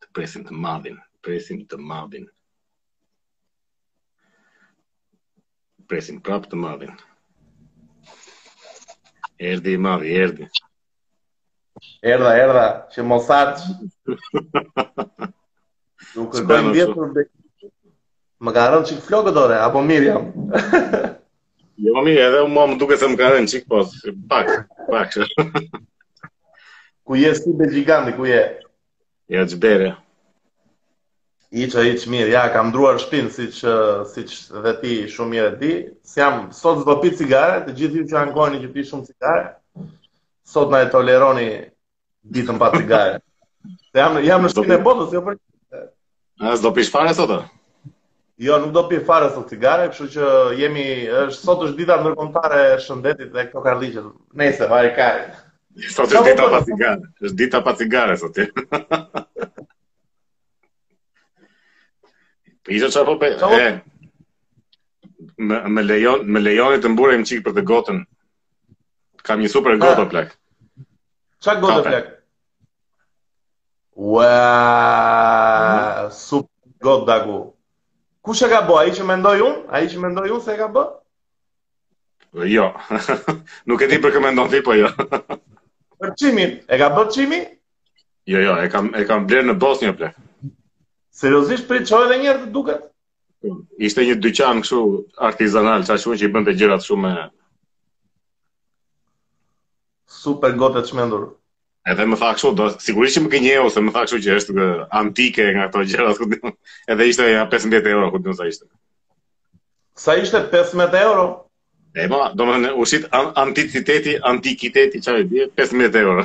Të presim të madhin, presim të madhin. Presim prap të madhin. Erdi i madhi, erdi. Erdha, erdha, që mos aq. Nuk kërkoj ndjetur be. Më ka rënë çik flokët ore, apo mirë jam. Jo, më mirë, edhe mua më duke se më ka rënë çikë, po, pak, pak. ku je si be gjiganti, ku je? Ja, ç'bëre. Hiç, hiç mirë, ja, kam ndërruar shpinë, siç, siç dhe ti shumë mirë e di. Si jam, sot s'do pi cigare, të gjithë ju që ankoheni që pi shumë cigare, sot na e toleroni ditën pa cigare. Se jam jam në shpinë e botës, jo për gjë. A s'do pish fare sot? Jo, nuk do pi fare sot cigare, kështu që jemi është sot është dita ndërkombëtare e shëndetit dhe këto karllëqet. Nëse vari ka. Sot është dita pa cigare. Është dita pa cigare sot. Pi ça, çfarë po pi? Më më lejon, më lejoni të mburem çik për këtë gotën. Kam një super gotë o plak. Ça gotë o plak? Ua, super gotë daku. Kush e ka bo? Ai që mendoj unë? Ai që mendoj unë se e ka bo? Jo, nuk e di për kë mendon ti, po jo. Për Çimin, e ka bërë Çimi? Jo, jo, e kam, e kam blerë në Bosnjë, plak. Seriozisht, prit, çoje edhe njëherë të duket? Ishte një dyqan kështu artizanal, çfarë quhen që i bënte gjërat shumë super gotë të çmendur. Edhe më tha kështu, do sigurisht që më gënjeu se më tha kështu që është antike nga ato gjëra ku di unë. Edhe ishte ja 15 euro ku di unë sa ishte. Sa ishte 15 euro? E mo, domethënë, u shit antikiteti, antikiteti, ça e ble, 15 euro.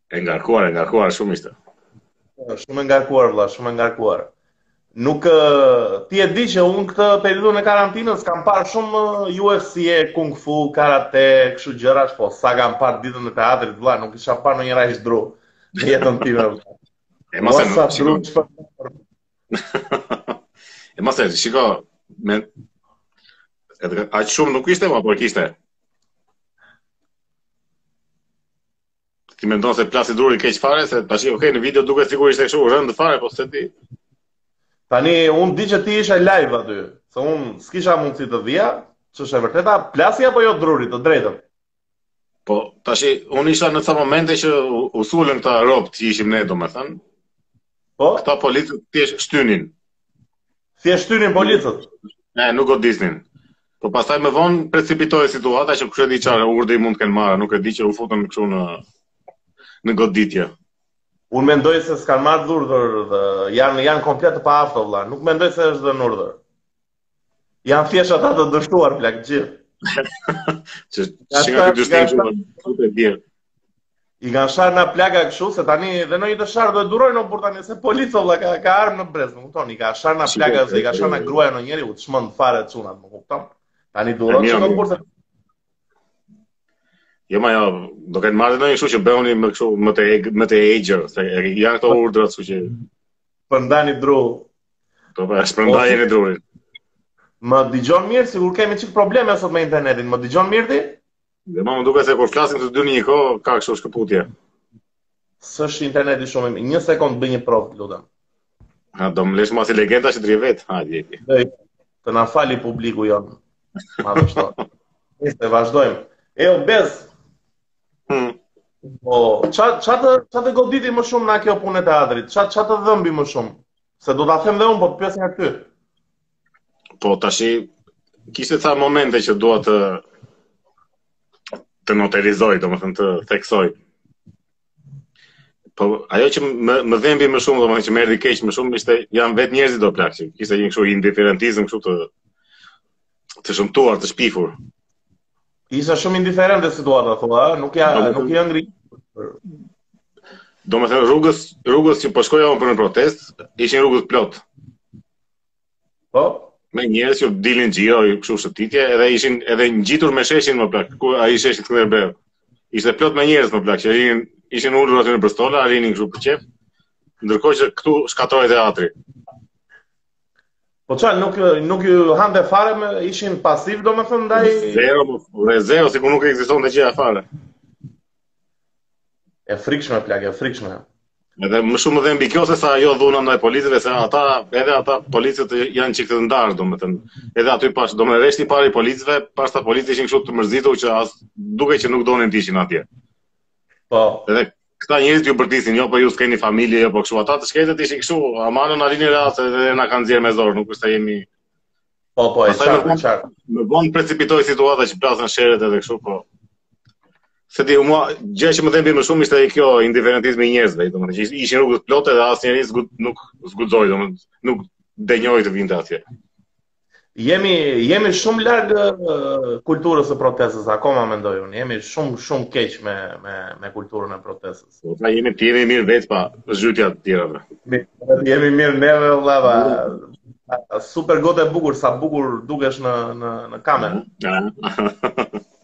E ngarkuar, e ngarkuar shumë ishte. Po, shumë e ngarkuar vëlla, shumë e ngarkuar. Nuk ti e di që unë këtë periudhën e karantinës kam parë shumë UFC, kung fu, karate, kështu gjëra, po sa kam parë ditën e teatrit vëlla, nuk kisha parë ndonjëherë dru. Në jetën time. E mos e nuk dru. E mos e shiko me edhe aq shumë nuk kishte, apo kishte? Ti mendon se plasi druri keq fare se tashi okay në video duket sikur ishte kështu rënd fare po se ti. Tani un di që ti ishe live aty, se un s'kisha mundësi të vija, ç'është e vërteta, plasi apo jo druri të drejtën. Po tashi un isha në ca momente që u sulën këta robt që ishim ne domethën. Po këta policët thjesht shtynin. Thjesht shtynin policët. Ne, nuk godisnin. Po pastaj më vonë precipitoi situata që kush e di çfarë urdhri mund të kenë marrë, nuk e di që u futën kështu në në goditje. Unë mendoj se s'kanë marrë urdhër, janë janë komplet të paaftë vëlla, nuk mendoj se është dhënë urdhër. Janë thjesht ata të dështuar plak të gjithë. Që shka të dështuar që më putë e djerë. I kanë sharë nga plaka kshu, se tani dhe nonjë të sharë do e durojnë o burrë tani se polici o vlla ka, ka armë në brez, më kupton, i ka sharë nga plaka dhe i ka sharë nga gruaja nonjëri, u çmend fare të cunat, më kupton. Tani durojnë që në burta. Jo, mbase do kenë marrë dhe nonjë kshu që bëhuni më, kshu, më të, më të egjër, se janë këto urdhrat kshu që Shpërndani dru. Po, e pra, shpërndani dru. Më dëgjon mirë sikur kemi çik probleme sot me internetin. Më dëgjon mirë ti? Dhe më duket se kur flasim të dy njëkohë, ka kështu shkëputje. S'është interneti shumë, një sekund bëj një provë, të lutem. Ha, do më lesh masi legjenda që të rjevet, ha, djeti. Dhe, të na falë publiku jonë. Vazhdo. Nise, vazhdojmë. E o bez, Hmm. Po, ça ça të ça të goditi më shumë nga kjo puna e teatrit? Ça ça të dhëmbi më shumë? Se do ta them dhe un, po të pyes njëherë ty. Po tashi kishte ca momente që dua të të noterizoj, domethënë të theksoj. Po ajo që më më dhembi më shumë, domethënë që më erdhi keq më shumë ishte janë vetë njerëzit o plak. Kishte një kështu indiferentizëm kështu të të shëmtuar, të shpifur. Ishin shumë indiferentë te situata, thua, nuk ja, nuk ja ndin. Domethënë rrugës, rrugës që po shkoja unë për në protestë, ishin rrugët plot. Po? Me njerëz që dilnin xhiro, kshu shëtitje, edhe ishin edhe ngjitur me sheshin mo plak, ku ai sheshi Skënderbej. Ishte plot me njerëz mo plak, që ishin, ishin ulur aty nëpër stola, rrinin kshu për qejf, ndërkohë që këtu shkatërrohej teatri. Po ça, nuk, nuk ju hante fare më ishin pasivë, domethënë ndaj... Zero, po, dhe zero, sikur nuk ekzistonte gjëja fare. E frikshme, plak, e frikshme. Edhe më shumë dhembi kjo se sa ajo dhuna nga policët se ata edhe ata policët janë çikë të ndarë, domethënë. Edhe aty pas, domethënë rreshti i parë i policëve, pastaj policët ishin kështu të mërzitur që u dukej që nuk donin të ishin atje. Po. Edhe Këta njerëzit ju bërtisnin, jo po ju s'keni familje, jo po kështu. Ata të shkretët ishin kështu, aman o na lini rehat dhe na kanë nxjerrë me zor, nuk është se jemi... Po, po, e qartë, e qartë. Më vonë precipitoi situata që plasën sherret edhe kështu, po... S'e di, mua, gjëja që më dhembi më shumë ishte kjo indiferentizmi i njerëzve, domethënë që ishin rrugët plot edhe asnjeri nuk s'guxoi, domethënë nuk denjoi të vinte atje. Jemi jemi shumë larg kulturës së protestës, akoma mendoj unë. Jemi shumë shumë keq me me me kulturën e protestës. Po pra jemi ti jemi mirë vetë pa gjyqe të tjera pra. Jemi mirë neve vëlla pa. Super gotë e bukur, sa bukur dukesh në në në kamerë.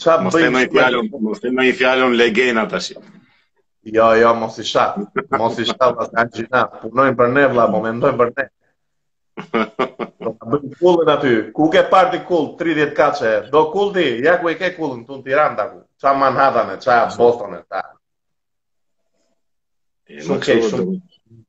Ça mos bëjmë shkëllë? Fjalun, mos të me i fjalën legena ashtu. Jo, jo, mos i shaj. Mos i shaj, s'janë gjynah. Punojnë për ne, vla, po mendojnë për ne. Do të bëjnë kullën aty. Ku ke parë ti kullë, 30 katshe. Do kullë ti, ja ku e ke kullën, këtu në Tiranë, da ku. Ça Manhattan e, ça Boston e, ta. Shumë keq, shumë.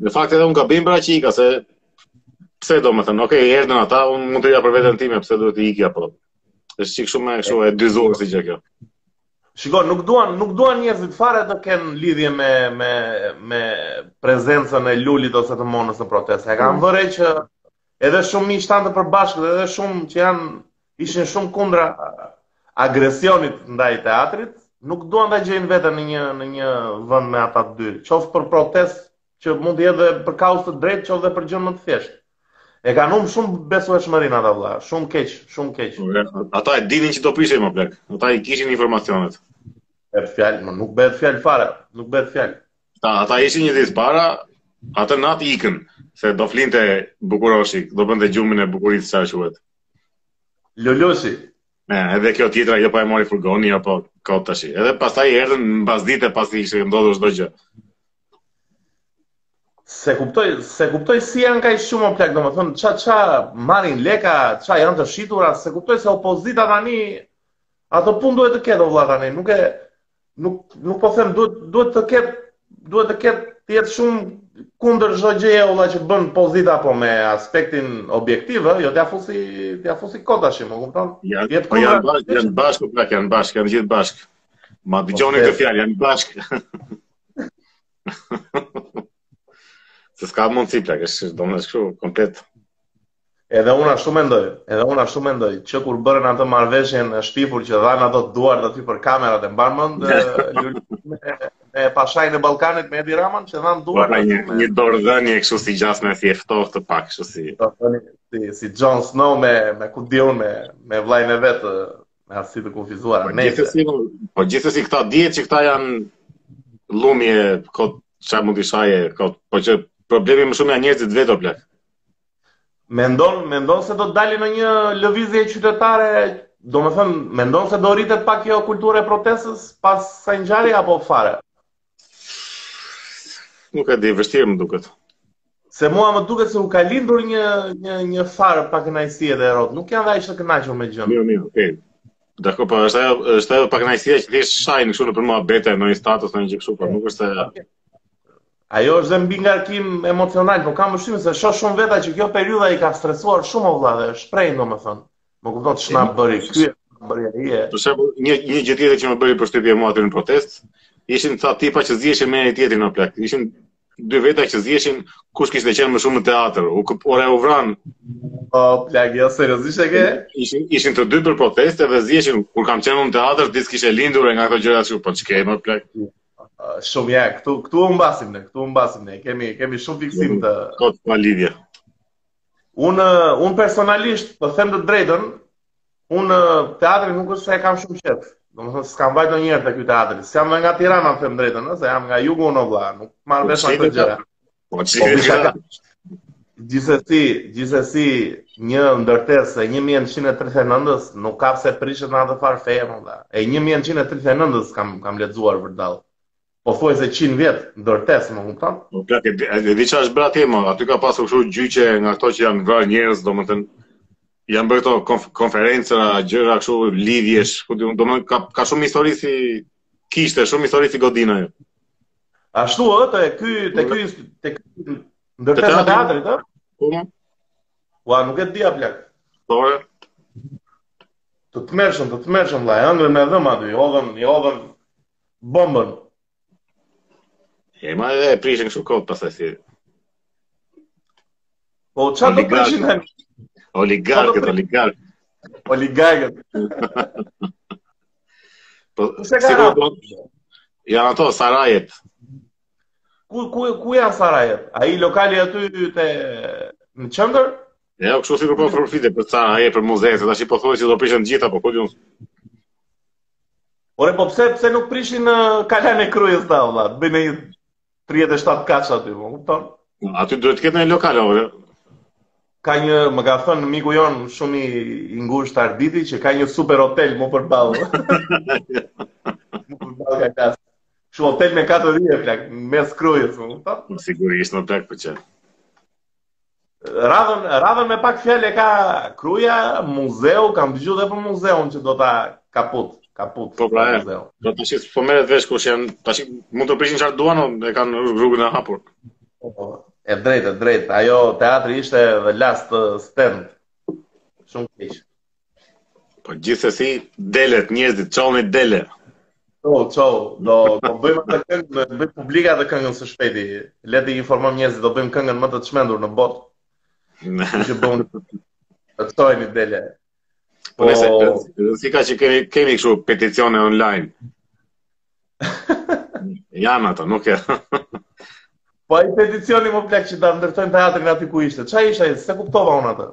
Në fakt edhe unë gabim bëra që ika se pse domethënë, okay, erdhën ata, unë mund të vija për veten time, pse duhet të ikja apo. Është çik shumë kështu e dyzuar si gjë kjo. Shiko, nuk duan, nuk duan njerëzit fare të kenë lidhje me me me prezencën e Lulit ose të Monës në protestë. E kam mm. vënë re që Edhe shumë miq tanë të përbashkët, edhe shumë që janë ishin shumë kundra agresionit ndaj teatrit, nuk duan ta gjejnë veten në një në një vend me ata të dy, qoftë për protestë që mund të jetë për kauzë të drejtë, qoftë edhe për gjë më të thjeshtë. E kanë humbur shumë besueshmërinë ata vëlla, shumë keq, shumë keq. Ata e dinin që do prishej mo plak. Ata i kishin informacionet. E fjalë, mo nuk bëhet fjalë fare, nuk bëhet fjalë. Ata, ata ishin një ditë para, atë natë ikën, se do flinte bukuroshi, do bënte gjumin e bukurisë ça quhet. Loloshi. E, edhe kjo tjetra, jo po e mori furgoni, jo po kot tashi. Edhe pastaj erdhën mbasdite, pasi kishte ndodhur çdo gjë. S'e kuptoj, s'e kuptoj si janë kaq shumë o plak, domethënë, ça ça marrin lekë, ça janë të shitura, s'e kuptoj se opozita tani, atë punë duhet të ketë o vla tani, nuk e, nuk nuk po them duhet duhet të ketë duhet të ketë të jetë shumë kundër çdo gjëje o vlla që bën pozita po me aspektin objektiv, jo t'ia fusë t'ia fusë kot tashi, më kupton? Ja, jetë po kundër. Po janë bashkë, plak janë bashkë, janë gjithë bashkë. Ma dëgjoni këtë fjalë, janë bashkë. Se s'ka mundësi plak, është domethënë komplet. Edhe unë ashtu mendoj, edhe unë ashtu mendoj, që kur bënë atë marrëveshjen e shpifur që dhanë ato duart aty për kamerat e mban mend, me pashain e Ballkanit me Edi Ramën, që dhanë duart aty një, me... Një dorë dhe një kështu si gjasme si e ftohtë pak, kështu si... Si, si Jon Snow me, me ku dion me, me vllain e vet, me aftësi të kufizuar, po, gjithsesi, po gjithsesi këta dihet që këta janë llumje, kot, që mund t'i shaje, kot, po që problemi më shumë janë njerëzit vetë o plak. Mendon, mendon se do të dalin në një lëvizje qytetare, domethënë, mendon se do rritet pak kjo kultura e protestës pas sa ngjari apo fare? Nuk e di, vështirë më duket. Se mua më duket se u ka lindur një, një, një farë pakënaqësie dhe robt, nuk janë dhe aq të kënaqur me gjënë. Mirë, mirë, okej. Okay. Dako, po është ajo, është ajo pakënaqësia që thjesht shajnë kështu nëpër muhabete në një status në një gjë kështu, por nuk është se Ajo është dhe mbingarkim emocional, por kam përshtypjen se shoh shumë veta që kjo periudha i ka stresuar shumë o vëlla dhe e shprehin domethënë. Më kupton ç'na bëri ky, bëri ai. Për shembull, një një gjë tjetër që më bëri përshtypje mua aty në protestë, ishin ca tipa që ziheshin me njëri-tjetrin plak. Ishin dy veta që ziheshin kush kishte qenë më shumë në teatër. U ora u vran. Po, plak, jo seriozisht e ke? Ishin ishin të dy për protestë dhe ziheshin kur kam qenë unë në teatër, ti s'kishe lindur nga këto gjëra që po ç'ke mo plak. Shumë ja, këtu këtu mbesim ne, këtu mbesim ne. Kemi kemi shumë fiksim të kot pa lidhje. Unë un personalisht, po them të drejtën, unë teatrin nuk është se e kam shumë qejf. Domethënë s'kam vajtë ndonjëherë te ky teatri. S'jam nga Tirana, them të drejtën, ëh, se jam nga jugu unë vëlla, nuk marr vesh ato gjëra. Po, po shaka. Gjithsesi, gjithsesi një ndërtesë e 1939-s nuk ka pse prishet në atë farë feje më dha. E 1939-s kam kam lexuar vërdallë. Pothuajse 100 vjet ndërtesë, më kupton? Po pra, e di çfarë është brat im, aty ka pasur kështu gjyqe nga këto që janë vrarë njerëz, domethënë janë bërë këto konferenca, gjëra kështu lidhjesh, ku domethënë ka ka shumë histori si Kishte shumë histori si godinë ajo. Ashtu ë, te ky te ky te ky ndërtesa e teatrit ë? Po. Ua, nuk e dija plak. Po. Të tmerrshëm, të tmerrshëm, vlla, e angre me dhëmë aty, i hodhëm, i hodhëm bombën. E ma edhe e prishën kështu kot, pasaj si. Po çfarë do prishin ne? Oligarkët, oligarkët. Oligarkët. Po se ka rënë. Janë ato Sarajet. Ku ku ku janë Sarajet? Ai lokali aty te në qendër? Ja, jo, kështu si po profite për Sarajet për muzeet, tash po thonë se do prishen të gjitha apo po diun. Ore po pse pse nuk prishin Kalanë e Krujës këta vlla, bëjnë një 37-katësh aty, më kupton? Aty duhet të ketë një lokal apo jo? Ka një, më ka thënë miku jonë shumë i, i ngushtë Arditi që ka një super hotel mu përballë. mu përballë ka kas. Kështu hotel me katër yje plak, mes Krujës, më kupton? Po sigurisht mo plak po ç'ke. Radhën, radhën me pak fjalë e ka Kruja, muzeu, kam dëgjuar edhe për muzeun që do ta kaput, kaput. Po pra, do po të shih po u mor merret vesh kush janë, tash mund të prishin çfarë duan, e kanë rrugën e hapur. Po, po, e drejtë, e drejtë. Ajo teatri ishte the last uh, stand. Shumë keq. Po gjithsesi delet njerëzit, çomi delet. Po, o. Do do bëjmë atë këngë, do e publikojmë atë këngën së shpejti. Le të informojmë njerëzit, do bëjmë këngën më të çmendur në botë. Që bën të çojmë dele. Po, nëse po- si ka që kemi kemi kështu peticione online. Janë ato, nuk e. Po ai peticioni mo plak që ta ndërtojnë teatrin aty ku ishte. Çfarë ishte ai? S'e kuptova unë atë.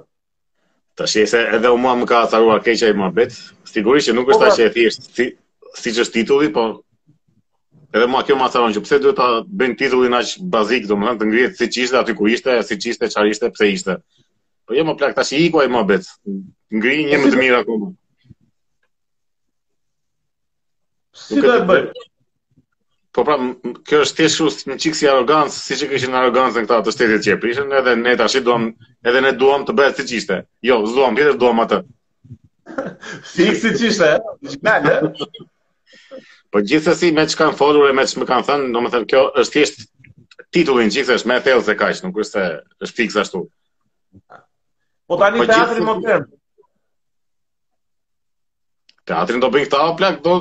Tashi se edhe u, mua më ka acaruar keq ai muhabet. Sigurisht që nuk është po, aq pra. e thjeshtë si siç është titulli, po edhe mua kjo më acaron që pse duhet ta bëjnë titullin aq bazik, domethënë të ngrihet siç ishte aty ku ishte, siç ishte, çfarë ishte, pse ishte. Po jo mo plak tashi iku ai muhabet. Ngri një më të mirë akoma. Si do e bëj? Po pra, kjo është thjesht kështu një çiksi arrogancë, siç e kishin arrogancën këta të shtetit që e prishën, edhe ne tashi duam, edhe ne duam të bëhet siç ishte. Jo, s'duam tjetër, duam atë. Fiks siç ishte, original, e? Po gjithsesi me çka kanë folur e me ç'më kanë thënë, domethënë kjo është thjesht titulli, që është më e thellë se kaq, nuk është se është fiks ashtu. Po tani po teatri modern, Teatrin do bëjnë këta plak, do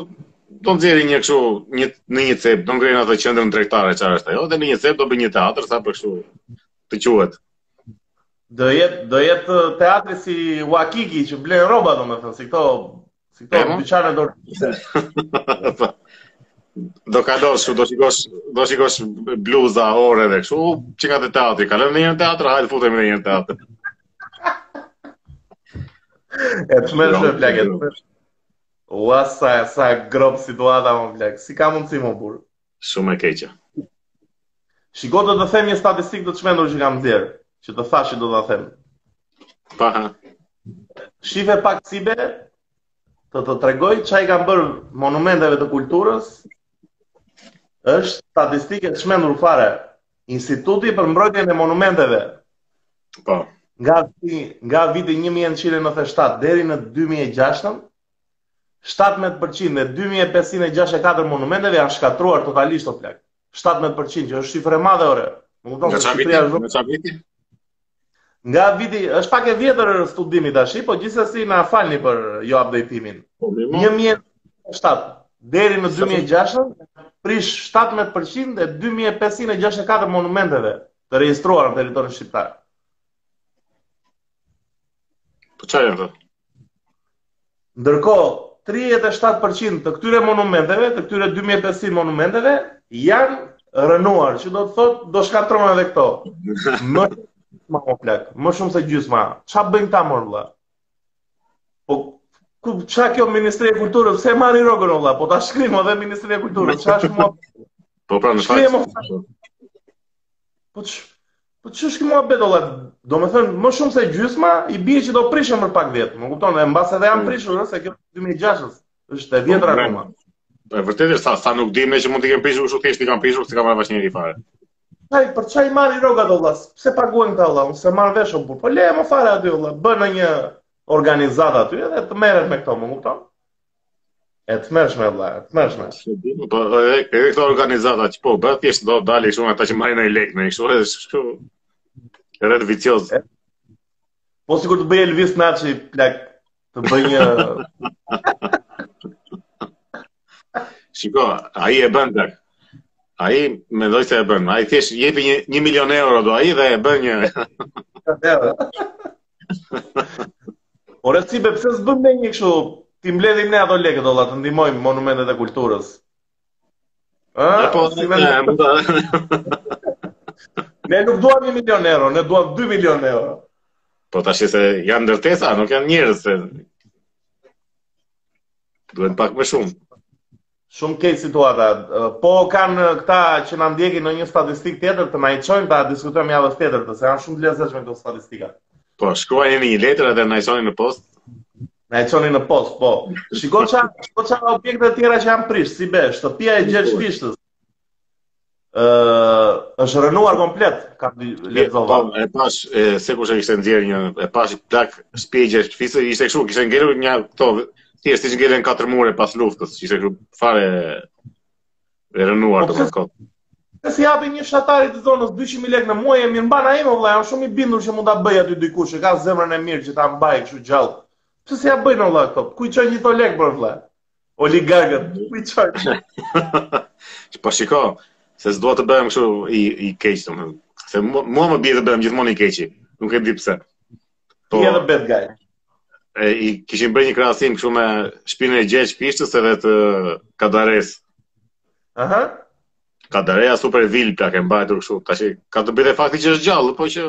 do nxjerrin një kështu në një cep, do ngrenë atë qendrën tregtare çfarë është ajo, dhe në një cep do bëjnë një teatër sa për kështu të quhet. Do jetë do jetë uh, teatri si Waikiki që blen rroba domethënë, si këto si këto dyqanet. Do kalosh, do shikosh, do shikosh bluza ore dhe kështu, ça ka te teatri, kalon në një teatër, hajde futemi në një teatër. E tmerrshme plak, e tmerrshme. Ua, sa, sa gropë situata mo plak, si ka mundësi mo burrë? Shumë e keqe. Shiko do ta them një statistikë të çmendur që kam nxjerrë, që të thashë do ta them. Pa, ha. Shife pak si bë, do të tregoj ça i kanë bërë monumenteve të kulturës, është statistikë e çmendur fare. Instituti për mbrojtjen e monumenteve. Po. Nga nga viti 1997 deri në 2006 17% e 2564 monumenteve janë shkatërruar totalisht o plak. 17% që është shifër e madhe ore. Nuk do të thotë se Shqipëria është Nga viti, është pak e vjetër studimi tash, po gjithsesi na falni për jo update-imin. 1997 deri në 2006-n prish 17% e 2564 monumenteve të regjistruara në territorin shqiptar. Po çfarë janë? Ndërkohë, 37 për qind të këtyre monumenteve, të këtyre 2500 monumenteve janë rënuar, që do të thotë do shkatërrohen edhe këto. Mo o plak, më shumë se gjysma. Ça bëjnë këta more, vlla? Po, ku, ça kjo Ministria e Kulturës, pse e marrin rrogën, vlla? Po, ta shkrijmë edhe Ministrinë e Kulturës, ça shumë... Po, pra, në fakt... Po, që... Po ç'është ky muhabet o vlla? Domethënë më shumë se gjysma i bie që do prishen për pak vjet. Më kupton? E mbase edhe janë mm. prishur, ëh, se kjo 2006-s është e vjetra po, akoma. E vërtetë se se nuk dihet që mund t'i kenë prishur kështu thjesht i kanë prishur s'e ka marrë vesh njeri fare. Ai për ça i marrin rrogat o vlla. Pse paguajnë këta vlla? S'e marr vesh o burrë po lëre mo fare aty vlla. Bëni një organizatë aty edhe të merret me këto, më kupton? E tmerrshme, vlla, e tmerrshme. Po, e, e këto organizata që po, bëhet thjesht do dalin shumë ata që marrin lekë në kështu, edhe kështu. Rreth vicioz. Po sikur të bëjë Elvis Naçi plak të bëjë një Shiko, ai e bën tak. Ai mendoj se e bën. Ai thjesht jepi një, 1 milion euro do ai dhe e bën një. Ore si be pse s'bëjmë ne një kështu t'i mbledhim ne ato lekët o vlla të ndihmojmë monumentet e kulturës. Ëh, po si më Ne nuk duam 1 milion euro, ne duam 2 milion euro. Po tashi se janë ndërtesa, nuk janë njerëz se duhen pak më shumë. Shumë keq situata. Po kanë këta që na ndjekin ndonjë statistikë tjetër të na i çojnë ta diskutojmë javës tjetër, se janë shumë të lezetshme këto statistika. Po, shkruajeni një letër edhe na e çoni në postë. Na e çoni në postë, po. Shiko ça, shiko ça objekte të tjera që janë prish, si be, shtëpia e Gjergj Fishtës. ë është rrënuar komplet, e lexova. Po, e pashë, se kush e kishte nxjerr një e pashë plak shpjegim shtëpisë, ishte kështu, kishte ngelur nja këto thjesht siç ngelen katër mure pas luftës, ishte kështu fare e rrënuar po, të kot. Pse s'i japin një fshatari të zonës 200.000 lekë në muaj e mirëmban ai mo vëlla, jam shumë i bindur që mund ta bëjë aty dikush që ka zemrën e mirë që ta mbajë kështu gjallë. Pse s'ia bëjnë vëlla këto? Ku i çojnë gjithë ato lekë për vëlla? Oligarkët, nuk i çfarë. Po shiko, se s'dua të bëhem kështu i i keq domethënë. Se mua mua më bie të bëhem gjithmonë i keqi. Nuk e di pse. Po. Je the bad guy. E, i kishim bërë një krahasim kështu me shpinë e Gjergj Fishtës edhe të Kadares. Aha. Kadareja super vilë plak e mbajtur kështu. Tash ka të bëjë dhe fakti që është gjallë, po që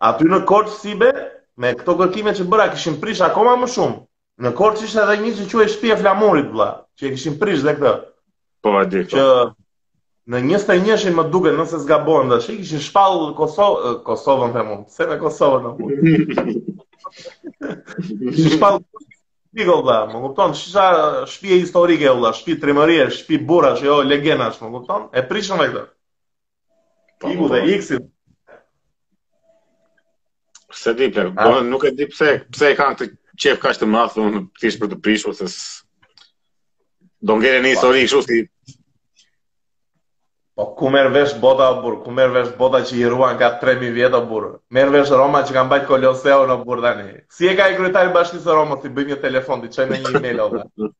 Aty në Korçë si be, me këto kërkime që bëra kishin prish akoma më shumë. Në Korçë ishte edhe një që quhej Shtëpia e Flamurit vëlla, që e kishin prish dhe këtë. Po e di. Po. Që në 21-shin më duket, nëse s'gabohem tash, kishin shpall Kosovë, Kosovën them unë, pse në Kosovën apo. Kishin shpall Pigo vëlla, më kupton, ishte shtëpi historike vëlla, shtëpi trimërie, shtëpi burrash, jo legjendash, më kupton? E prishën me këtë. Po, iku dhe Iksi. Se di per, po nuk e di pse, pse e kanë këtë qejf kaq të madh, unë thjesht për të prishur se do ngrejnë një histori kështu si Po ku merr vesh bota o burr, ku merr vesh bota që i ruan ka 3000 vjet o burr. Merr vesh Roma që ka mbajt Koloseun o burr tani. S'i ke, ik kryetarit bashkisë së Romës, i bëj një telefon, t'i çojmë një email ose.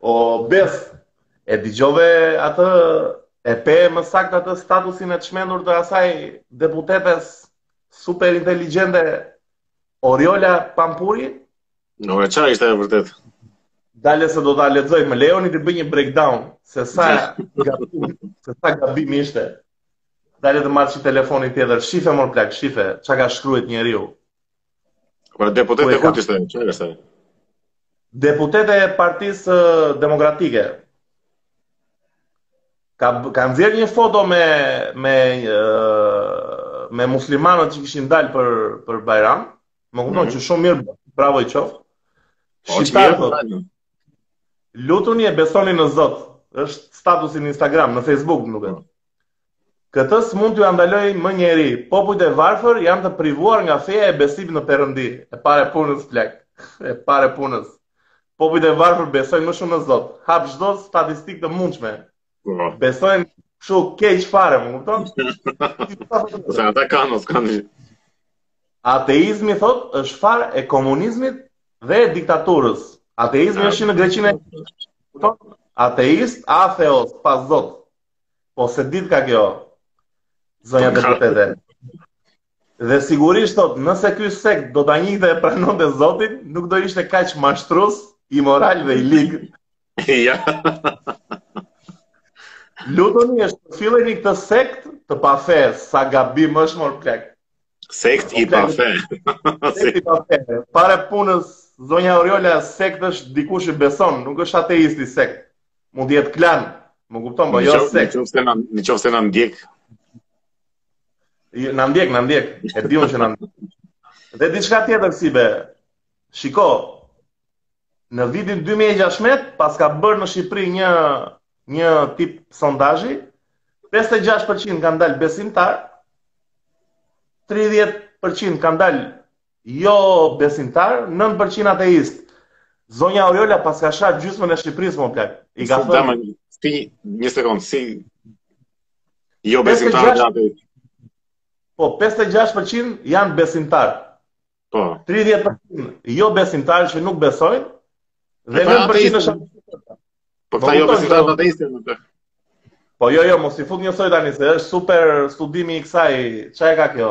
O Bes, e dëgjove atë e pe më saktë atë statusin e çmendur të asaj deputetes super inteligjente Oriola Pampuri? Ore ça ishte e vërtet. Dale se do ta lexoj, më lejoni të bëj një breakdown se sa gabim, se sa gabim ishte. Dale të marr një telefonin tjetër, shife mor plak, shife, ça ka shkruajt njeriu. Pra deputete e kujt ishte? Çfarë ishte? Deputete e Partisë Demokratike. Ka ka nxjerr një foto me me me muslimanët që kishin dalë për për Bajram. Më kupton mm -hmm. që shumë mirë, bravo i qoftë. Po, Shqiptarë thotë. Lutuni e besoni në Zot. Është statusi në Instagram, në Facebook, nuk e. Po. Këtë s'mund t'ua ndalojë më njeri. Popujt e varfër janë të privuar nga feja e besimit në Perëndi. E parë e punës plak. E parë e punës. Popujt e varfër besojnë më shumë në Zot. Hap çdo statistikë të mundshme. Po. Besojnë kështu keq fare, më kupton? Po sa ata kanë, s'kanë. Ateizmi thot është farë e komunizmit dhe e diktaturës. Ateizmi është në Greqinë. Kupton? Ateist, atheos, pa Zot. Po s'e ditka kjo, zonja po, deputete. Dhe sigurisht thotë, nëse ky sekt do ta njihte e pranonte Zotin, nuk do ishte kaq mashtrus, imoral dhe i lig. Ja. Lutuni që të kthjelleni këtë sekt të pafe, sa gabim është mor plak. Sekt i pafe. Sekt i pafe. E para punës zonja Oriola sekt është dikush që beson, nuk është ateisti sekt. Mund të jetë klan, më kupton, po jo sekt. Në qoftë se na, në qoftë se na ndjek. Jo, na ndjek, na ndjek. E di unë që na ndjek. Dhe diçka tjetër Sibe. Shiko. Në vitin 2016 paska bërë në Shqipëri një një tip sondazhi, 56% kanë dalë besimtarë, 30% kanë dalë jo besimtarë, 9% ateistë. Zonja Oriola paska sha gjysmën e Shqipërisë mo plak. I ka thënë. Si, një sekondë, si jo besimtarë dhe ateistë. Po 56% janë besimtarë. Po. 30% jo besimtarë që nuk besojnë dhe 9% është Po këta jo besimtarë dhe ateistë janë atë. Po jo jo, mos i fut njësoj tani se është super studimi i kësaj, ça e ka kjo?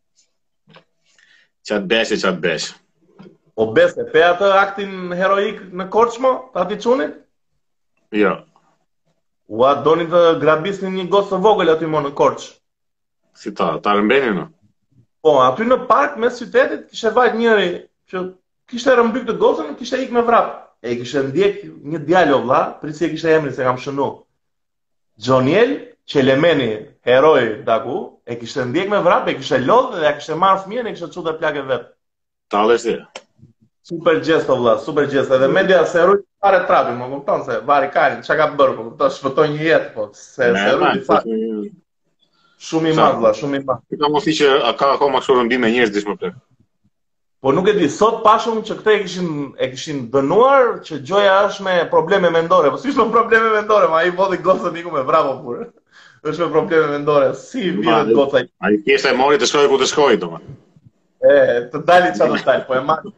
Ça të bësh e ça të bësh. O po bes, e pe atë aktin heroik në Korçë mo, të atij çunit? Jo. Ua, donin të grabisnin një gocë të vogël aty mo në Korçë. Si ta, ta rrëmbenin? Po, aty në park mes qytetit, kishte vajt njëri që kishte rrëmbyer gocën, kishte ik me vrap. E kishte ndjek një djalë o vlla, prit si e kishte emrin se e kam shënu. Xhoniel Qelemeni, heroi daku, e kishte ndjek me vrap, e kishte lodhë dhe ia kishte marrë fëmijën e kishte çu te plaka vetë. Tallesh dhe. Super gjest o vëlla, super gjest. Edhe media s'e rruan fare trapin, më kupton s'e vari karin, ça ka bërë, më kupton, shpëtoi një jetë, po s'e s'e rruan fare. Shumë i madh vëlla, shumë i madh. Kjo mos i që ka akoma kështu rrëmbime njerëzish mo plak. Po nuk e di, sot pashë që këtë e kishin, e kishin dënuar që gjoja është me probleme mendore. Po si është me probleme mendore, mo ai vodhi gocën iku me vrap o burrë. është me probleme mendore, si vjen goca. A i kishte e mori të shkojë ku të shkojë, do E, të dali që të dali, po e marrë.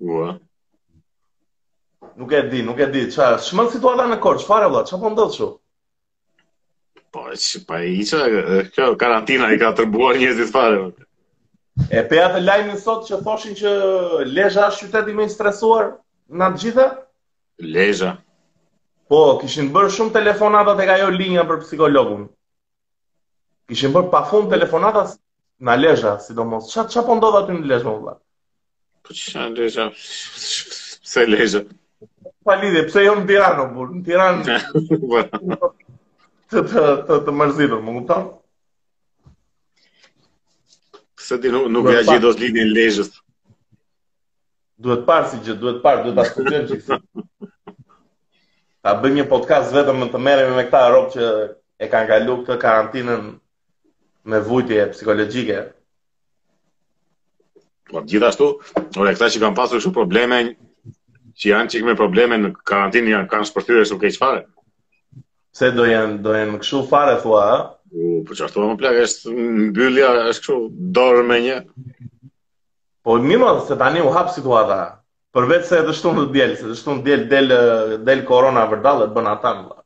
Ua. Nuk e di, nuk e di, ça është me situatën në Korçë, çfarë vlla, ça po ndodh shumë? Po, që pa i që, kjo karantina i ka tërbuar njëzit fare. E pe atë lajmin sot që thoshin që Lezha është qyteti më i stresuar nga të gjitha? Lezha. Po, kishin bërë shumë telefonata tek ajo linja për psikologun. Kishin bërë pafund telefonata Në Lezha, sidomos. Ça, ça po ndodh aty në Lezha, më Po që në Lezha? Pse Lezha? Pa lidhje, pse jo në Tiranë, o burrë? Në Tiranë... të të të të mërzitur, më kupton? Pse ti nuk nuk ia gjej dot lidhjen Lezhës? Duhet parë si gjë, duhet parë, duhet ta studiojmë çik. Ta bëjmë një podcast vetëm të merremi me këta rob që e kanë kalu këtë karantinën me vujtje psikologjike. Po gjithashtu, ore këta që kanë pasur kështu probleme, që janë çik me probleme në karantinë ja kanë shpërthyer shumë keq fare. Se do janë do janë kështu fare thua, ha? U, po çfarë thua mo plak, është mbyllja, është kështu dorë me një. Po mirë, mo, se tani u hap situata. Përveç se të shtunë të diel, se të shtunë të diel del del korona vërdallë bën ata më.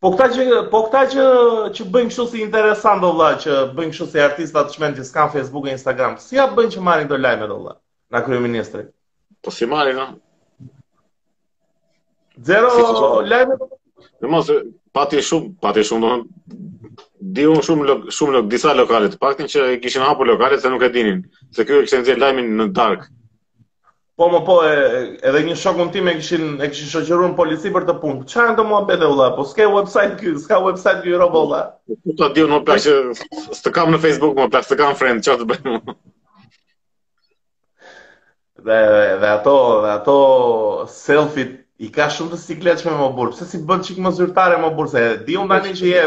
Po këta që po këta që që bëjnë kështu si interesant o vëlla që bëjnë kështu si artista të çmendur që s'kan Facebook e Instagram. Si ia bëjnë që marrin këto lajme o vëlla? Na kryeministri. Po si marrin? Zero lajme. Në mos pati shumë, pati shumë di unë shumë lok, shumë lok, disa lokale të paktën që i kishin hapur lokalet se nuk e dinin se ky e kishte nxjerrë lajmin në darkë. Po mo po e, edhe një shokun tim e kishin e kishin shoqëruar në polici për atë punë. Çfarë do mua bëhet vëlla? Po s'ka website ky, s'ka website ky rob o vëlla. Po ku di unë mo plak s'të kam në Facebook mo plak s'të kam friend, çfarë të bëj mo? Dhe dhe ato dhe ato selfiet i ka shumë të sikletshme mo burrë. Pse s'i bën çik më zyrtare mo burrë s'e di unë tani që je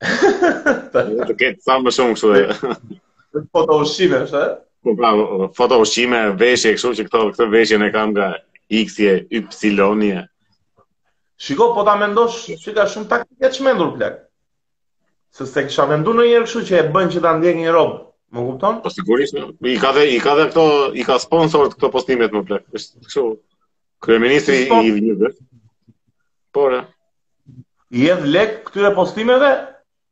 Mund të ketë sa më shumë kështu. Për foto ushqime është, ë? Po pra, foto ushqime, veshje kështu që këto këtë veshjen e kam nga X-je, Y-je. Shiko, po ta mendosh, qenka shumë taktikë e çmendur plak. Se s'e kisha menduar ndonjëherë kështu që e bën që ta ndjek një rob. Më kupton? Po sigurisht, i ka dhe i ka dhe këto, i ka sponsor këto postimet mo plak. Është kështu. Kryeministri i vjen. Por, I hedh lek këtyre postimeve?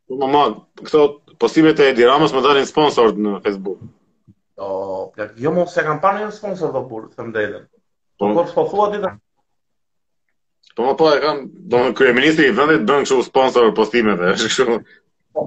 Po mo mo, këto postimet e Edi Ramës më dalin sponsor në Facebook. O, plak, jo mo s'e kam parë një sponsor o burrë, të drejtën. Po mo po thua ti ta. Po mo po e kam, do më kryeministri i vendit bën kështu sponsor postimeve, është kështu. Po.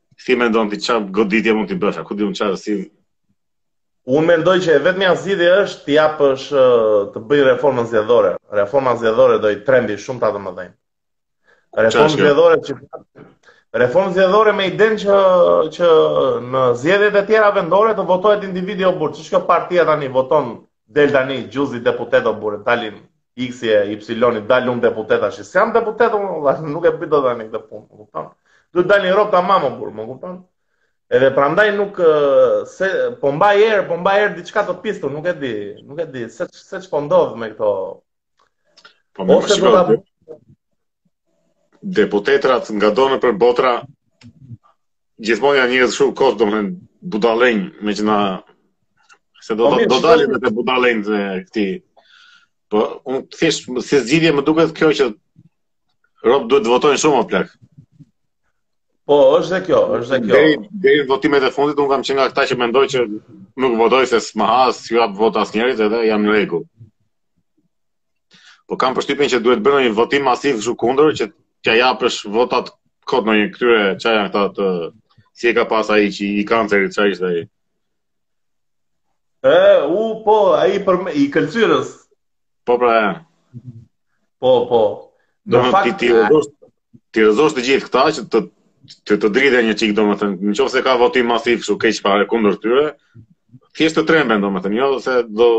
Si mendon ti çfarë goditje mund t'i bësh, a ku di unë çfarë si Unë mendoj që e vetmja zgjidhje është t'i japësh të bëjnë reformën zgjedhore. Reforma zgjedhore do i trembi shumë ata të mëdhenj. Reformë zgjedhore që Reformë zgjedhore me idenë që që në zgjedhjet e tjera vendore të votohet individi o burrë, se kjo partia tani voton Del tani gjuzi deputet o burrë, dalin X-i e Y-i, dal unë deputet ashtu, s'jam deputet unë, o burrë, nuk e bëj dot tani këtë punë, më kupton? Duhet dalin robt e mamit o burrë, më kupton? Edhe prandaj nuk, se, po mba erë, po mba erë diçka të pistur, nuk e di, nuk e di, se, se ç'po ndodh me këto, Po më shikoj. Deputetët ngado nëpër botë gjithmonë janë njerëz shumë kot, domethënë budallenj, megjithëse do po, do dalin edhe budallenj te këta. Po un thjesht si zgjidhje më duket kjo që robt duhet të votojnë shumë apo plak. Po, është dhe kjo, është dhe kjo. Deri deri votimet e fundit un kam qenë nga këta që mendoj që nuk votoj se s'ma ha, s'jua jap votën asnjërit edhe jam në rregull. Po kam përshtypjen që duhet të bëhet një votim masiv kështu kundër që t'ia japësh votat kot ndonjë këtyre ça janë këta të si e ka pas ai që i kancerit ça ishte ai. E, u po, ai për me, i klysyrës. Po pra. Po, po. Do të thotë t'i t'i rrëzosh të gjithë këta që të të të dridhen një çik domethënë, në qoftë se ka votim masiv kështu keq fare kundër tyre, thjesht të tremben domethënë, jo se do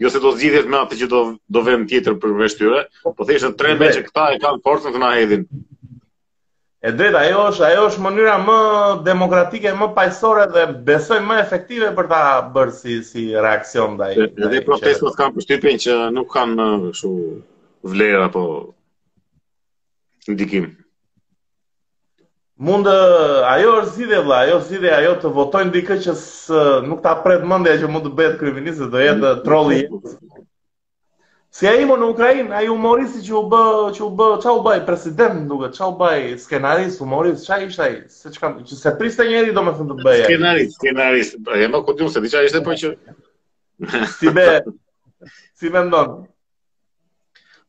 jo se do zgjidhet me atë që do do vend tjetër përveç tyre, po thjesht të tremben që këta e kanë forcën të na hedhin. E drejtë, ajo është ajo është mënyra më demokratike, më paqësore dhe besoj më efektive për ta bërë si si reaksion ndaj. Edhe protestat kam përshtypjen që nuk kanë kështu vlerë apo Ndikim. Mund ajo është zgjidhje vëlla, ajo zgjidhje ajo të votojnë dikë që s', nuk ta pret mendja që mund të bëhet kryeministër dhe do jetë trolli. Si ai mo në Ukrainë, ai humoristi që u bë, që u bë, ça u bë ai president duket ça u bë ai skenarist, humorist, ça ishte ai, se çka që s'e priste njeri domethënë të bëhej. Skenarist, skenarist, e më kupton se diçka ishte po që si be si mendon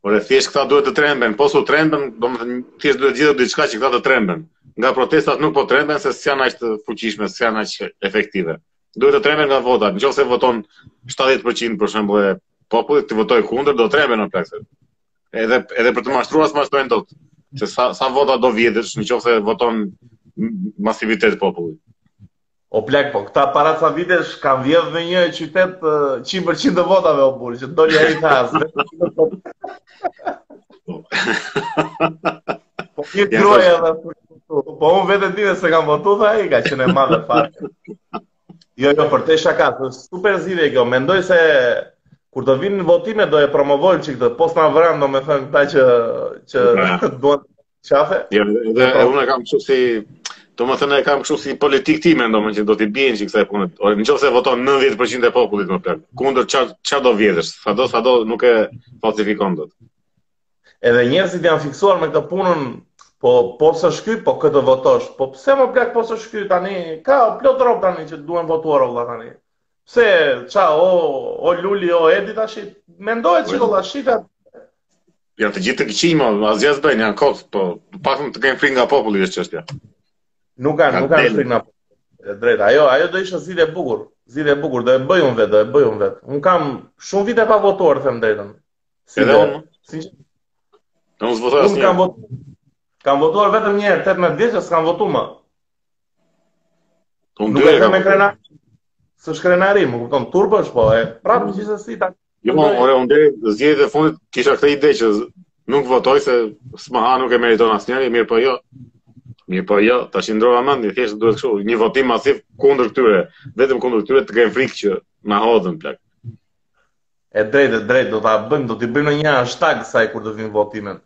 Ore thjesht këta duhet të tremben, po s'u trembën, domethënë, thjesht duhet gjetur diçka që këta të tremben. Nga protestat nuk po tremben, se s'janë aq të fuqishme, s'janë aq efektive. Duhet të tremben nga votat, në qoftë se voton 70% për shembull e popullit, të votojë kundër, do tremben plak se. Edhe, edhe për të mashtruar, s'mashtrojnë dot. Se sa, sa vota do vjedhësh, në qoftë se voton masivisht populli. O plak po, këta para ca vitesh kanë vjedh në një qytet 100% të votave o burrë, që doli ai tha. Po ti troja edhe Po unë veten e di se kam votu, tha ai ka qenë e madhe fare. Jo, jo, përtej shakasë, super zgjidhje kjo, mendoj se kur të vijnë votimet do e promovojmë çik këtë, po s'na vranë domethënë këta që, që duhet Qafe? Jo, dhe po. unë e kam kështu si Domethënë e kam kështu si politikë ti mendon që do t'i bien që kësaj punës. O, në qoftë se voton 90% e popullit më plak Kundër çfarëdo vjedhësh, sado, sado nuk e falsifikon dot. Edhe njerëzit janë fiksuar me këtë punën, po po s'është ky, po këtë votosh. Po pse më plak po s'është ky tani? Ka plot rob tani që duhen votuar o vlla tani. Pse, ça, o, o Luli, o Edi tash, mendohet që kolla shifja... Janë të gjithë të këqij, ma, ma asnjë s'bëjnë, janë kot, po, pak më të kenë frikë nga populli, është çështja. Nuk kanë, nuk kanë frikë nga populli, drejtë, ajo, ajo do ishte zgjidhje e bukur, zgjidhje e bukur, do e bëj unë vetë, do e bëj unë vetë. Unë kam shumë vite pa votuar, them drejtën. Si dhe unë? Si që... Unë kam votuar. Kam votuar vetëm një herë 18 vjeç, s'kam votuar më. Unë nuk jam krenar. S'është krenari, më kupton, turp është po, e prapë mm. gjithsesi ta... Jo, more, unë dhe zgjedhjet e fundit kisha këtë ide që nuk votoj se s'ma ha nuk e meriton asnjeri, mirëpo jo. Mirëpo jo, tashi ndrrova mendje, thjesht duhet kështu, një votim masiv kundër këtyre, vetëm kundër këtyre të kenë frikë që na hodhën plak. E drejtë, drejtë, do ta bëjmë, do t'i bëjmë ne një hashtag asaj kur të vinë votimet.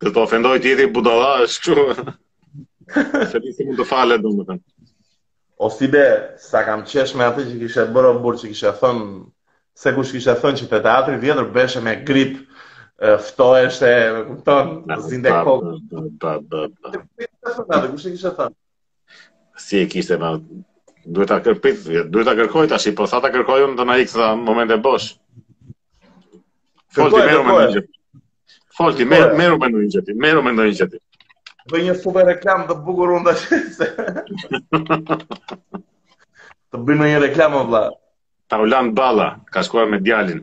Të të ofendoj tjetri budalla është kështu. S'e di si mund të falet domethënë. Osi be, sa kam qesh me atë që kishe bërë o burrë që kishe thënë se kush kishe thënë që te teatri vjetër bëheshe me grip ftoheshe, më kupton, zinde kokë. Kush e kishe thënë? si e kishte na duhet ta kërk, duhet ta kërkoj tash, po sa ta kërkoj unë do na ikë sa momente bosh. Fol ti merru me ndonjë. Fol ti merru merru me ndonjë gjë, merru me ndonjë gjë. Bëj një super reklamë të bukur unë tash. Të bëj një reklamë vëlla. Taulant Balla ka shkuar me djalin.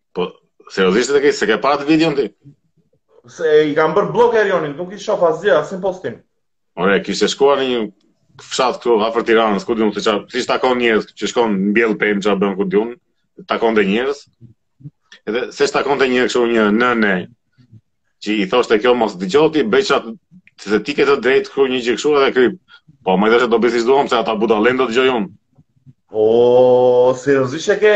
Po, seriozisht e ke, s'e ke pa atë videon ti? Se i kam bërë blok Erionin, nuk i shof asgjë, asnjë postim. Ore, kishte shkuar në një fshat këtu afër Tiranës, ku di unë se çfarë, si takon njerëz që shkon mbjell pemë çfarë bën ku di unë, takon dhe njerëz. Edhe se takon dhe njerëz kështu një nënë që i thoshte kjo mos dëgjo ti, bëj çfarë se ti ke të drejtë kur një gjë kështu edhe ky po më thoshte do bëj si dua se ata budallën do dëgjoj unë. O, seriozisht e ke?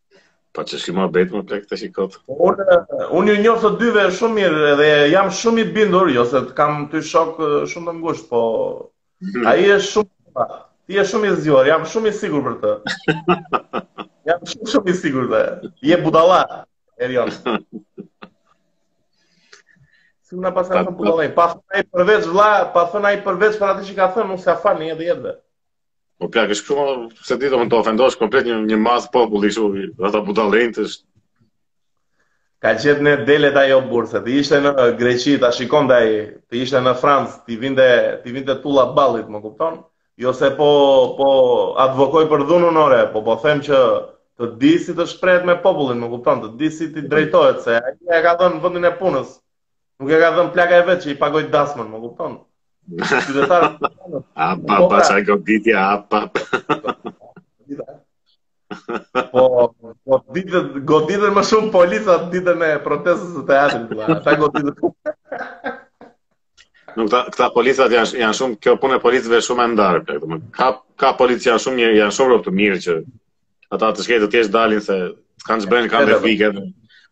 Po që shkima betë më plek të shikot. Unë, unë ju njof të dyve shumë mirë edhe jam shumë i bindur, jo se të kam ty shok shumë të ngushtë, po mm. a je shumë, ti je shumë i zgjuar, jam shumë i sigurt për të. jam shumë shumë i sigurt dhe, je budala, Erion. Si më në pasë në shumë budala, ka thënë ai përveç vlla, ka thënë ai përveç për atë që ka thënë, nuk se ofendohet edhe jetëve. Po plak, është këtu, se ti do të ofendosh komplet një, një masë populli, shumë, dhe ta budallenjtë është. Ka gjet ne delet ai o burrë, se të ishte në Greqi, ta shikonte ai, të ishte në Francë, t'i vinte, t'i vinte tulla ballit, më kupton? Jo se po, po advokoj për dhunën ore, po po them që të di si të shprehet me popullin, më kupton, të di si t'i drejtohet, se ai ia ka dhënë vendin e punës, Nuk ia ka dhënë plaka e vet që i pagoj dasmën, më kupton? Qytetar. A pa po, pa pra. sa goditje, a pa. Po, po goditën, goditën më shumë policët ditën e protestës së teatrit, vëlla. Ata goditën. Nuk këta, këta policët janë janë shumë kjo punë e policëve shumë e ndarë, domethënë ka ka policë që janë shumë mirë, janë shumë rob të mirë që Ata të shkretët thjesht dalin se s'kanë ç'bëjnë, kanë dhe frikë,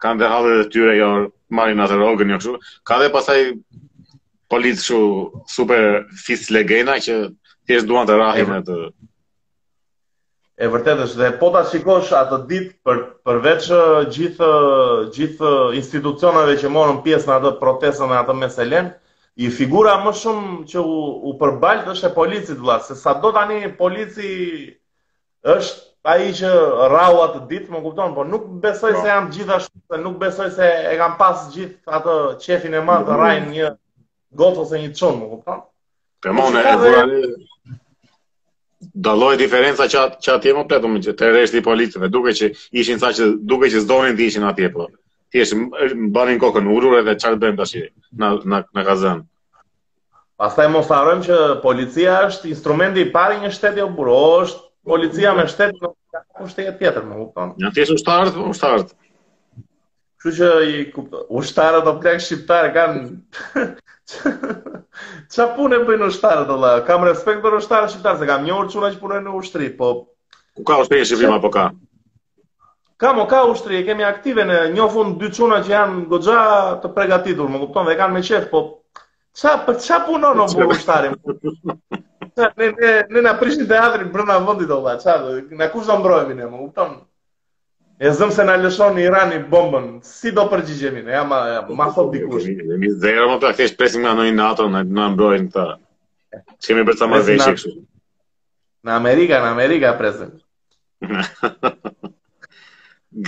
kanë dhe hallet e tyre, jo, të marrin atë rrogën, jo kështu. Ka dhe pastaj policë shumë super fis legena që thjesht duan të rrahin e të... E vërtetë është dhe po ta shikosh atë ditë për përveç gjithë gjithë institucioneve që morën pjesë në atë protestën dhe atë meselenë, i figura më shumë që u, u përbalt është e policit vëlla, se sado tani polici është ai që rrahu atë ditë, më kupton, por nuk besoj po. se janë të gjithë ashtu, se nuk besoj se e kanë pas të gjithë atë qejfin e madh të rrahin një gocë ose një çun, më kupton? Për mu unë e vura re... Dallohej diferenca që atë, që atje më plak, më që te rreshti i policëve, dukej që ishin ca që, dukej që s'donin të ishin atje, po. Thjesht, mbanin kokën ulur edhe çar bëjmë tash, na, na, na ka zënë. Pastaj mos të harrojmë që policia është instrumenti i parë i një shteti o burrë, është policia me shtet në të të shtet tjetër, më kupton. Në të të ushtarët, të ushtarët. Kështu që i kupton, ushtarët o plak shqiptarë kanë... Ça pune bëjnë ushtarët, vlla? Kam respekt për ushtarët shqiptarë, se kam njohur çuna që punojnë në ushtri, po... Ku ka ushtri Shqipëria, apo ka? Ka mo, ka ushtri, e kemi aktive, njoh unë dy çuna që janë goxha të pregatitur, më kupton, dhe e kanë me qejf, po ça për ça punon o burrë ushtari? ne ne ne na prishin teatrin brenda vendit o vlla, ça do, na kush do mbrojmë ne, më kupton? E zëmë se na lëshon Irani bombën, si do përgjigjemi ne, ja ma ma thot dikush. Me zero më pra kështu presim nga ndonjë NATO na na mbrojnë këta. Kemi bërë ca marrëveshje kështu. Nga Amerika, nga Amerika presim.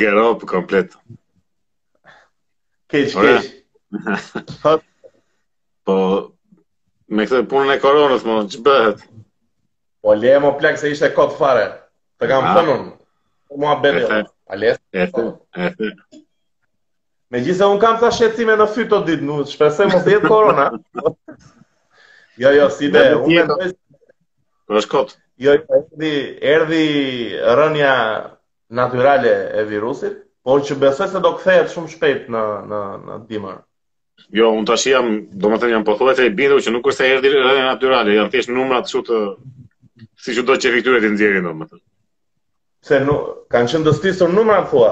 Gropë komplet. Keq, keq. po, me këtë punën e koronës, mo ça bëhet? Po, le mo plak se ishte kot fare. T'kam thënë unë. Ah. Mua bërë. E the. A le? E the. E the. Megjithëse unë kam ca shqetësime në fyt këto ditë, nuk shpresoj mos jetë korona. jo, jo, si be, unë me nëjës... Në shkot. Jo, jo, erdhi, erdhi rënia natyrale e virusit, por që besoj se do kthehet shumë shpejt në, në, në dimër. Jo, unë tash jam, domethënë jam pothuajse i bindur që nuk është se erdhi rënia natyrale, janë thjesht numrat kështu siç u do qejfi këtyre t'i nxjerrin domethënë. Se nuk kanë qenë të stisur numrat thua.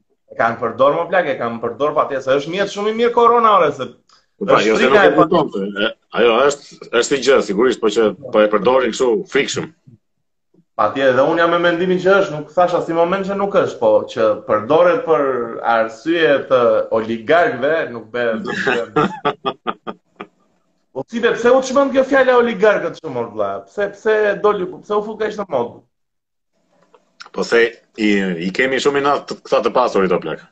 E kanë përdor mo plak, e kanë përdor patjetër se është mjet shumë i mirë korona ore se. Po pra, jo, nuk e kupton. Ajo është është një gjë sigurisht, po që po e përdorin kështu frikshëm. Patjetër edhe unë jam me mendimin që është, nuk thashë asnjë moment që nuk është, po që përdoret për arsye të oligarkëve, nuk be. Po si pse u çmend kjo fjala oligarkët shumë mor vëlla? Pse pse doli, pse u fut kaq në modë? Po se i, i kemi shumë inat këta të pasurit o plak.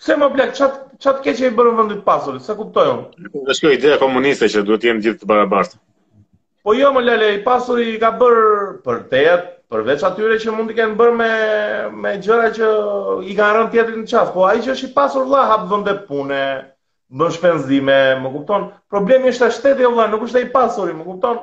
Pse mo plak, ça të, ça të keqe i bëjnë vendit të pasurit, s'e kuptoj unë. Është kjo ideja komuniste që duhet të jenë gjithë të barabartë. Po jo mo lale, i pasuri i ka bër për vete përveç atyre që mund t'i kenë bërë me me gjëra që i ka rënë tjetrit në qafë, po ai që është i pasur vëlla hap vende pune, bën shpenzime, më kupton? Problemi është shteti o vëlla, nuk është ai i pasuri, më kupton?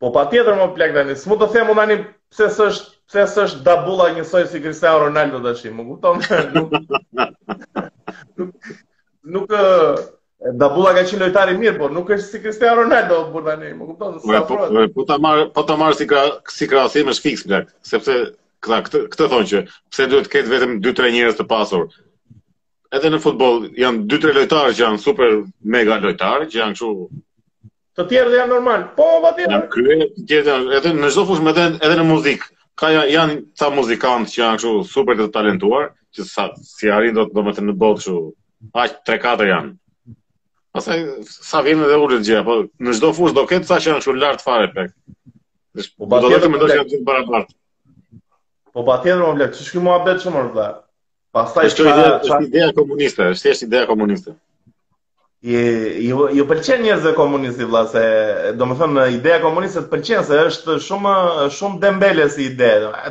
Po patjetër mo plak tani, s'mund të them unë tani pse s'është pse s'është Dabulla njësoj si Cristiano Ronaldo tash, më kupton? nuk nuk Dabulla ka qenë lojtar i mirë, po nuk është si Cristiano Ronaldo por tani, më kupton? Po, po, po, po ta marr, po ta marr si ka si krahasim është fiks plak, sepse këta këtë këtë thonë që pse duhet të ketë vetëm 2-3 njerëz të pasur. Edhe në futboll janë 2-3 lojtarë që janë super mega lojtarë, që janë kështu Të tjerët janë normal. Po, po ti. Në krye të tjerët edhe në çdo fushë, edhe edhe në muzikë. Ka janë ca muzikantë që janë kështu super të talentuar, që sa s'i arrin dot domethënë në botë kështu. Aq 3-4 janë. Pastaj sa vjen edhe ulet gjëja, po në çdo fushë do ketë ca që janë kështu lart fare plak. Po patjetër më dashë të barabartë. Po patjetër mo plak, ç'është ky muhabet shumë mo plak. Pastaj është ideja komuniste, është thjesht ideja komuniste. ju ju pëlqen njerëzve komunisti vëlla se domethënë ideja komuniste të pëlqen se është shumë shumë dembele si ide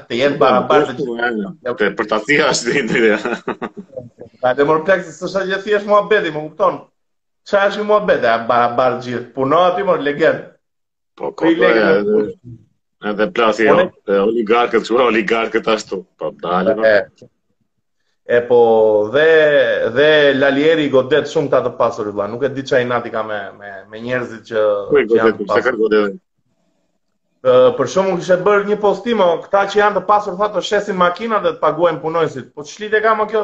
të jenë barabar të gjithë për ta thia është ide ideja ta dhe mor plak se s'është asgjë thjesht muhabeti më kupton çfarë është muhabeti barabar gjithë puno aty mor legend Po, po, po, po, Edhe plasi jo, e oligarkët, që oligarkët ashtu, po dale. Po. E, e po, dhe, dhe Lali Eri i godet shumë këta të pasur, vëlla. nuk e di ça inati ka me, me, me njerëzit që, po, që janë të pasur. Godet, për shembull kishte bërë një postim, o, këta që janë të pasur, thotë të shesin makinat dhe të paguajnë punonjësit. Po ç'lidhje ka mo kjo,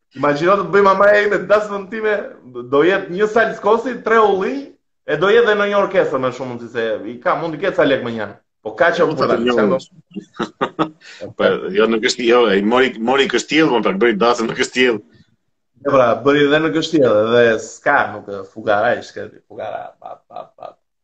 Imagjino të bëjë mamaja ime dasmën time, do jetë një sallë skosi, tre ulli e do jetë edhe në një orkestër më shumë si se i ka mund të ketë ca lek mënjanë. Po ka që po ta lëmë. Po jo në kështjellë, jo, ai mori mori kështjellë, mund ta bëjë dasmën në kështjellë. Jo pra, bëri edhe në kështjellë, edhe s'ka, nuk e fukarai, s'ka, fukara, pa pa pa.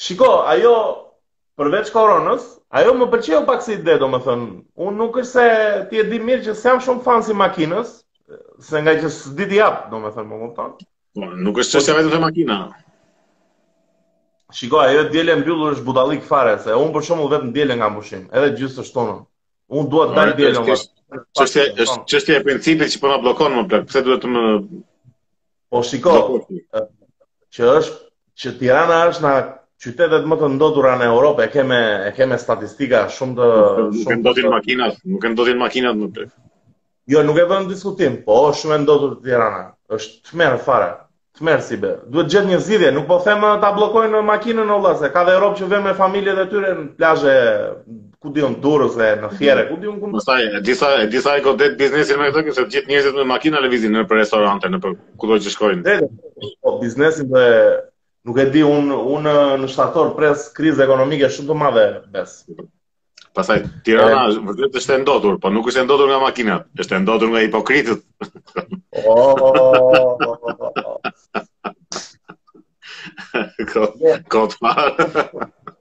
Shiko, ajo përveç koronës, ajo më pëlqeu pak si ide, domethënë, unë nuk është se ti e di mirë që s'jam shumë fans i makinës, se ngaqë s'di të jap, domethënë, më kupton? Po, nuk është çështja vetëm te makina. Shiko, ajo e diela e mbyllur është budallallëk fare, se unë për shembull vetëm të dielën kam pushim, edhe gjysmë të shtunën. Unë dua të dal të dielën. Çështja është çështja e principit që po na bllokon mo plak. Pse duhet të më Po shiko, që është që Tirana është nga qytetet më të ndotura në Europë, e ke me, e ke me statistika shumë të shumë ndotin makinat, nuk e ndotin makinat mo plak. Jo, nuk e vë në diskutim, po është shumë e ndotur Tirana. Është tmerr fare. Tmerr s'i bën. Duhet gjetë një zgjidhje, nuk po them ta bllokojnë makinën o vëlla, se ka dhe rob që venë me familjet e tyre në plazhe ku di unë Durrës dhe në Fier e, ku di unë ku më... Pastaj, e di sa, e di sa e godet biznesin me këtë, se gjithë njerëzit me makina lëvizin nëpër restorante, nëpër kudo që shkojnë. Dhe, po, biznesin dhe nuk e di unë un, në shtator pres krizë ekonomike shumë të madhe, bes. Pastaj, Tirana e... është vërtet është e ndotur, po nuk është e ndotur nga makinat, është e ndotur nga hipokritët. Oh, oh, oh, oh, oh. Kot, kot, kot,